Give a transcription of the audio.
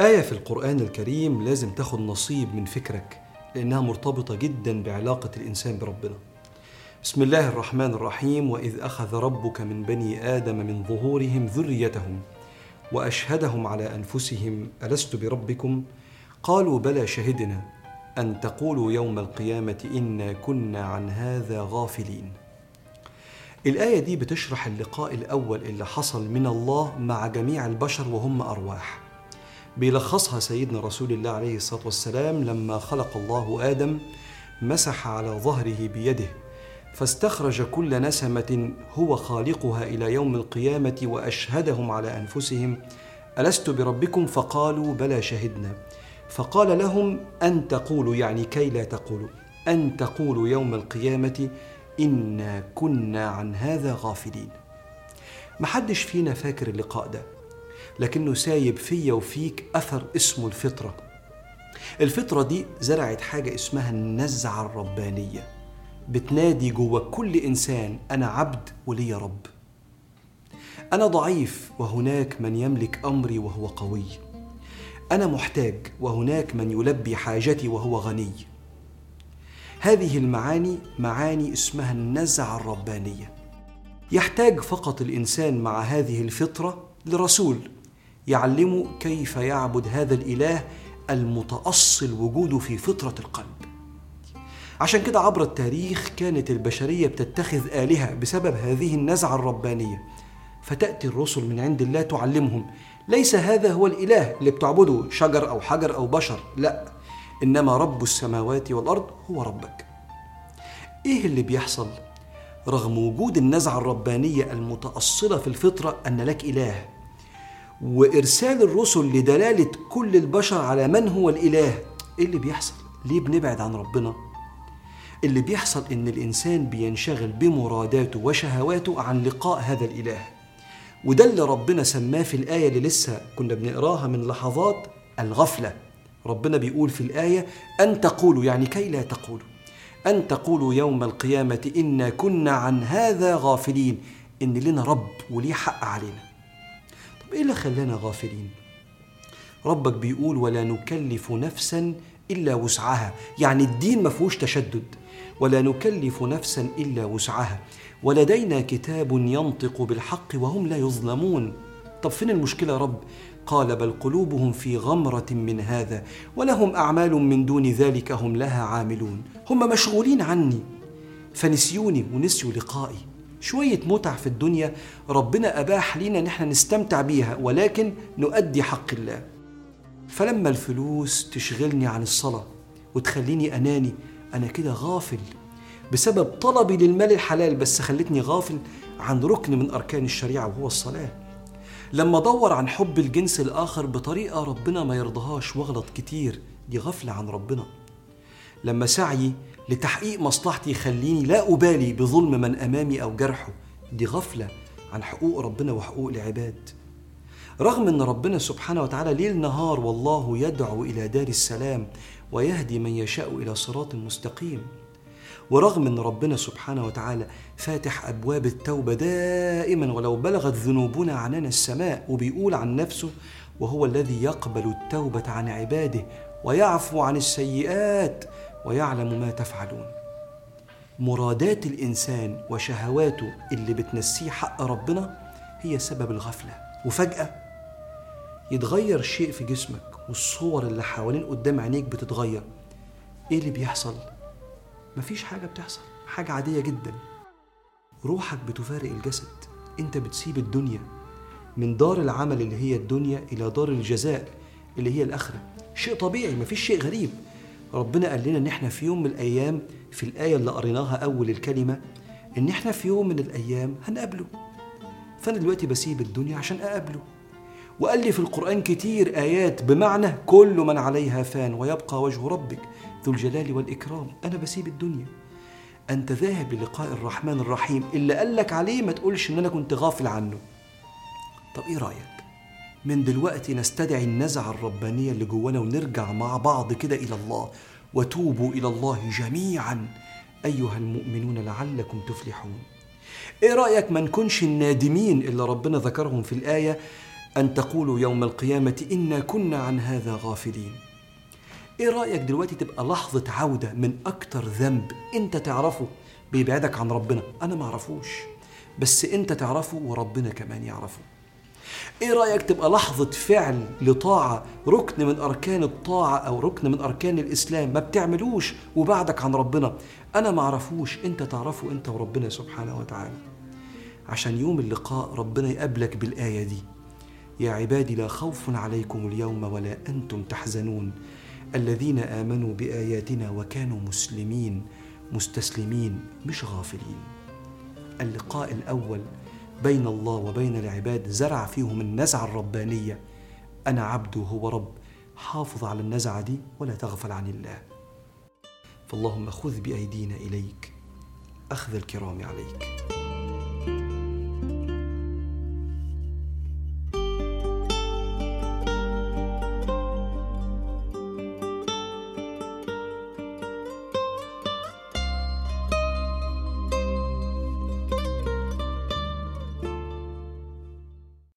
آية في القرآن الكريم لازم تاخد نصيب من فكرك لأنها مرتبطة جدا بعلاقة الإنسان بربنا. بسم الله الرحمن الرحيم وإذ أخذ ربك من بني آدم من ظهورهم ذريتهم وأشهدهم على أنفسهم ألست بربكم؟ قالوا بلى شهدنا أن تقولوا يوم القيامة إنا كنا عن هذا غافلين. الآية دي بتشرح اللقاء الأول اللي حصل من الله مع جميع البشر وهم أرواح. بيلخصها سيدنا رسول الله عليه الصلاة والسلام لما خلق الله آدم مسح على ظهره بيده فاستخرج كل نسمة هو خالقها إلى يوم القيامة وأشهدهم على أنفسهم ألست بربكم؟ فقالوا بلى شهدنا. فقال لهم أن تقولوا يعني كي لا تقولوا أن تقولوا يوم القيامة إنا كنا عن هذا غافلين. محدش فينا فاكر اللقاء ده. لكنه سايب فيا وفيك أثر اسمه الفطرة. الفطرة دي زرعت حاجة اسمها النزعة الربانية. بتنادي جوه كل إنسان أنا عبد ولي رب. أنا ضعيف وهناك من يملك أمري وهو قوي. أنا محتاج وهناك من يلبي حاجتي وهو غني. هذه المعاني معاني اسمها النزعة الربانية. يحتاج فقط الإنسان مع هذه الفطرة لرسول. يعلمه كيف يعبد هذا الإله المتأصل وجوده في فطرة القلب. عشان كده عبر التاريخ كانت البشرية بتتخذ آلهة بسبب هذه النزعة الربانية. فتأتي الرسل من عند الله تعلمهم ليس هذا هو الإله اللي بتعبده شجر أو حجر أو بشر لا. إنما رب السماوات والأرض هو ربك. إيه اللي بيحصل؟ رغم وجود النزعة الربانية المتأصلة في الفطرة أن لك إله وإرسال الرسل لدلالة كل البشر على من هو الإله. إيه اللي بيحصل؟ ليه بنبعد عن ربنا؟ اللي بيحصل؟ إن الإنسان بينشغل بمراداته وشهواته عن لقاء هذا الإله. وده اللي ربنا سماه في الآية اللي لسه كنا بنقراها من لحظات الغفلة. ربنا بيقول في الآية أن تقولوا يعني كي لا تقولوا. أن تقولوا يوم القيامة إنا كنا عن هذا غافلين. إن لنا رب وليه حق علينا. إيه اللي خلانا غافلين؟ ربك بيقول ولا نكلف نفسا إلا وسعها. يعني الدين ما فيهوش تشدد. ولا نكلف نفسا إلا وسعها. ولدينا كتاب ينطق بالحق وهم لا يظلمون. طب فين المشكلة يا رب؟ قال بل قلوبهم في غمرة من هذا ولهم أعمال من دون ذلك هم لها عاملون. هم مشغولين عني. فنسيوني ونسيوا لقائي. شوية متع في الدنيا ربنا أباح لنا إن إحنا نستمتع بيها ولكن نؤدي حق الله. فلما الفلوس تشغلني عن الصلاة وتخليني أناني أنا كده غافل بسبب طلبي للمال الحلال بس خلتني غافل عن ركن من أركان الشريعة وهو الصلاة. لما أدور عن حب الجنس الآخر بطريقة ربنا ما يرضاهاش وأغلط كتير دي غفلة عن ربنا. لما سعيي لتحقيق مصلحتي يخليني لا أبالي بظلم من أمامي أو جرحه. دي غفلة عن حقوق ربنا وحقوق العباد. رغم إن ربنا سبحانه وتعالى ليل نهار والله يدعو إلى دار السلام ويهدي من يشاء إلى صراط مستقيم. ورغم إن ربنا سبحانه وتعالى فاتح أبواب التوبة دائما ولو بلغت ذنوبنا عنان السماء وبيقول عن نفسه وهو الذي يقبل التوبة عن عباده ويعفو عن السيئات ويعلم ما تفعلون. مرادات الإنسان وشهواته اللي بتنسيه حق ربنا هي سبب الغفلة. وفجأة يتغير شيء في جسمك والصور اللي حوالين قدام عينيك بتتغير. إيه اللي بيحصل؟ مفيش حاجة بتحصل حاجة عادية جدا. روحك بتفارق الجسد. أنت بتسيب الدنيا من دار العمل اللي هي الدنيا إلى دار الجزاء اللي هي الآخرة. شيء طبيعي مفيش شيء غريب. ربنا قال لنا إن إحنا في يوم من الأيام في الآية اللي قريناها أول الكلمة إن إحنا في يوم من الأيام هنقابله. فأنا دلوقتي بسيب الدنيا عشان أقابله. وقال لي في القرآن كتير آيات بمعنى كل من عليها فان ويبقى وجه ربك ذو الجلال والإكرام. أنا بسيب الدنيا. أنت ذاهب للقاء الرحمن الرحيم. اللي قال لك عليه ما تقولش إن أنا كنت غافل عنه. طب إيه رأيك؟ من دلوقتي نستدعي النزعة الربانية اللي جوانا ونرجع مع بعض كده إلى الله. وتوبوا إلى الله جميعا. أيها المؤمنون لعلكم تفلحون. إيه رأيك ما نكونش النادمين اللي ربنا ذكرهم في الآية؟ أن تقولوا يوم القيامة إنا كنا عن هذا غافلين. إيه رأيك دلوقتي تبقى لحظة عودة من أكتر ذنب أنت تعرفه بيبعدك عن ربنا؟ أنا معرفوش بس أنت تعرفه وربنا كمان يعرفه. إيه رأيك تبقى لحظة فعل لطاعة ركن من أركان الطاعة أو ركن من أركان الإسلام؟ ما بتعملوش وبعدك عن ربنا. أنا ما أعرفوش أنت تعرفه أنت وربنا سبحانه وتعالى. عشان يوم اللقاء ربنا يقابلك بالآية دي. يا عبادي لا خوف عليكم اليوم ولا أنتم تحزنون. الذين آمنوا بآياتنا وكانوا مسلمين مستسلمين مش غافلين. اللقاء الأول بين الله وبين العباد زرع فيهم النزعة الربانية. أنا عبد هو رب. حافظ على النزعة دي ولا تغفل عن الله. فاللهم خذ بأيدينا إليك. أخذ الكرام عليك.